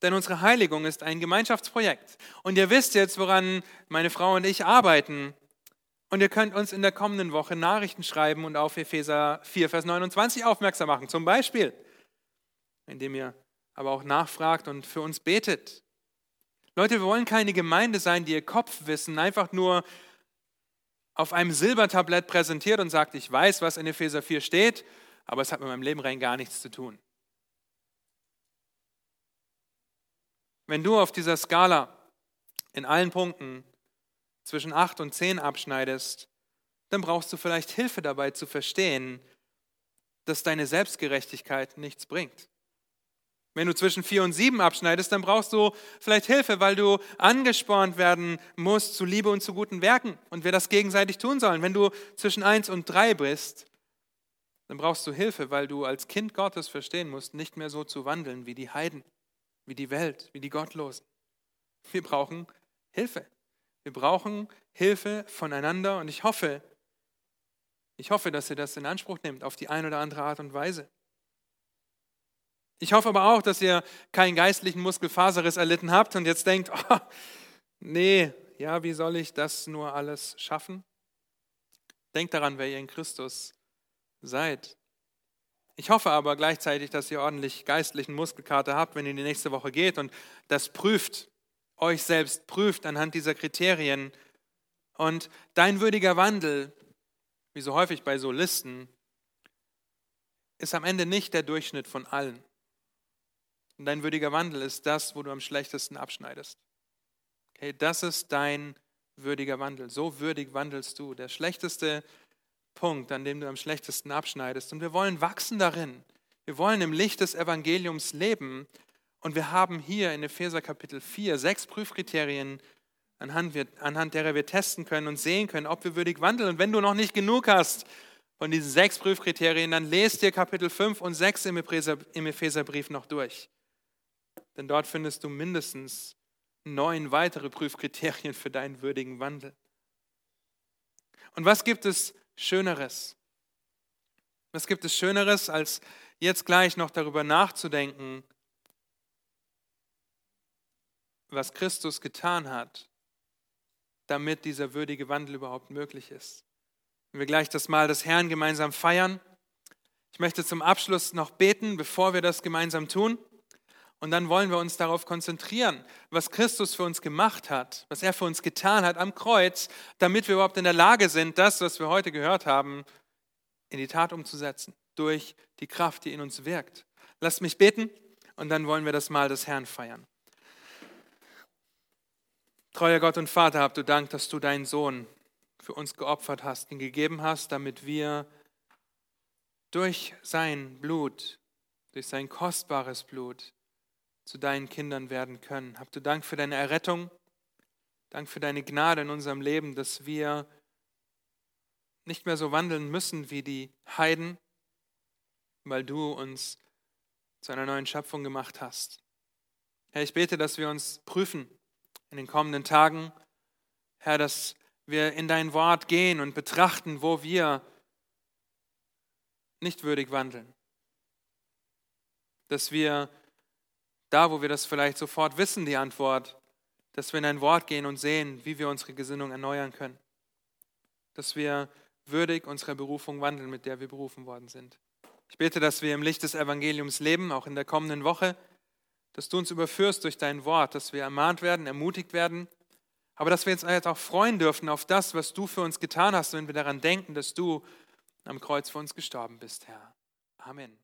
Denn unsere Heiligung ist ein Gemeinschaftsprojekt. Und ihr wisst jetzt, woran meine Frau und ich arbeiten. Und ihr könnt uns in der kommenden Woche Nachrichten schreiben und auf Epheser 4, Vers 29 aufmerksam machen. Zum Beispiel, indem ihr aber auch nachfragt und für uns betet. Leute, wir wollen keine Gemeinde sein, die ihr Kopfwissen einfach nur auf einem Silbertablett präsentiert und sagt, ich weiß, was in Epheser 4 steht, aber es hat mit meinem Leben rein gar nichts zu tun. Wenn du auf dieser Skala in allen Punkten zwischen 8 und 10 abschneidest, dann brauchst du vielleicht Hilfe dabei zu verstehen, dass deine Selbstgerechtigkeit nichts bringt. Wenn du zwischen 4 und 7 abschneidest, dann brauchst du vielleicht Hilfe, weil du angespornt werden musst zu Liebe und zu guten Werken und wir das gegenseitig tun sollen. Wenn du zwischen 1 und 3 bist, dann brauchst du Hilfe, weil du als Kind Gottes verstehen musst, nicht mehr so zu wandeln wie die Heiden, wie die Welt, wie die Gottlosen. Wir brauchen Hilfe. Wir brauchen Hilfe voneinander und ich hoffe, ich hoffe, dass ihr das in Anspruch nehmt auf die eine oder andere Art und Weise. Ich hoffe aber auch, dass ihr keinen geistlichen Muskelfaserriss erlitten habt und jetzt denkt, oh, nee, ja, wie soll ich das nur alles schaffen? Denkt daran, wer ihr in Christus seid. Ich hoffe aber gleichzeitig, dass ihr ordentlich geistlichen Muskelkater habt, wenn ihr die nächste Woche geht und das prüft, euch selbst prüft anhand dieser Kriterien. Und dein würdiger Wandel, wie so häufig bei so Listen, ist am Ende nicht der Durchschnitt von allen. Und dein würdiger Wandel ist das, wo du am schlechtesten abschneidest. Okay, das ist dein würdiger Wandel. So würdig wandelst du. Der schlechteste Punkt, an dem du am schlechtesten abschneidest. Und wir wollen wachsen darin. Wir wollen im Licht des Evangeliums leben. Und wir haben hier in Epheser Kapitel 4 sechs Prüfkriterien, anhand, wir, anhand derer wir testen können und sehen können, ob wir würdig wandeln. Und wenn du noch nicht genug hast von diesen sechs Prüfkriterien, dann lest dir Kapitel 5 und 6 im, Epheser, im Epheserbrief noch durch. Denn dort findest du mindestens neun weitere Prüfkriterien für deinen würdigen Wandel. Und was gibt es Schöneres? Was gibt es Schöneres, als jetzt gleich noch darüber nachzudenken, was Christus getan hat, damit dieser würdige Wandel überhaupt möglich ist? Wenn wir gleich das Mahl des Herrn gemeinsam feiern, ich möchte zum Abschluss noch beten, bevor wir das gemeinsam tun. Und dann wollen wir uns darauf konzentrieren, was Christus für uns gemacht hat, was er für uns getan hat am Kreuz, damit wir überhaupt in der Lage sind, das, was wir heute gehört haben, in die Tat umzusetzen, durch die Kraft, die in uns wirkt. Lasst mich beten und dann wollen wir das Mahl des Herrn feiern. Treuer Gott und Vater, habt du Dank, dass du deinen Sohn für uns geopfert hast, ihn gegeben hast, damit wir durch sein Blut, durch sein kostbares Blut, zu deinen Kindern werden können. Habt du Dank für deine Errettung, Dank für deine Gnade in unserem Leben, dass wir nicht mehr so wandeln müssen wie die Heiden, weil du uns zu einer neuen Schöpfung gemacht hast. Herr, ich bete, dass wir uns prüfen in den kommenden Tagen. Herr, dass wir in dein Wort gehen und betrachten, wo wir nicht würdig wandeln. Dass wir da, wo wir das vielleicht sofort wissen, die Antwort, dass wir in ein Wort gehen und sehen, wie wir unsere Gesinnung erneuern können. Dass wir würdig unserer Berufung wandeln, mit der wir berufen worden sind. Ich bete, dass wir im Licht des Evangeliums leben, auch in der kommenden Woche, dass du uns überführst durch dein Wort, dass wir ermahnt werden, ermutigt werden, aber dass wir uns jetzt auch freuen dürfen auf das, was du für uns getan hast, wenn wir daran denken, dass du am Kreuz für uns gestorben bist, Herr. Amen.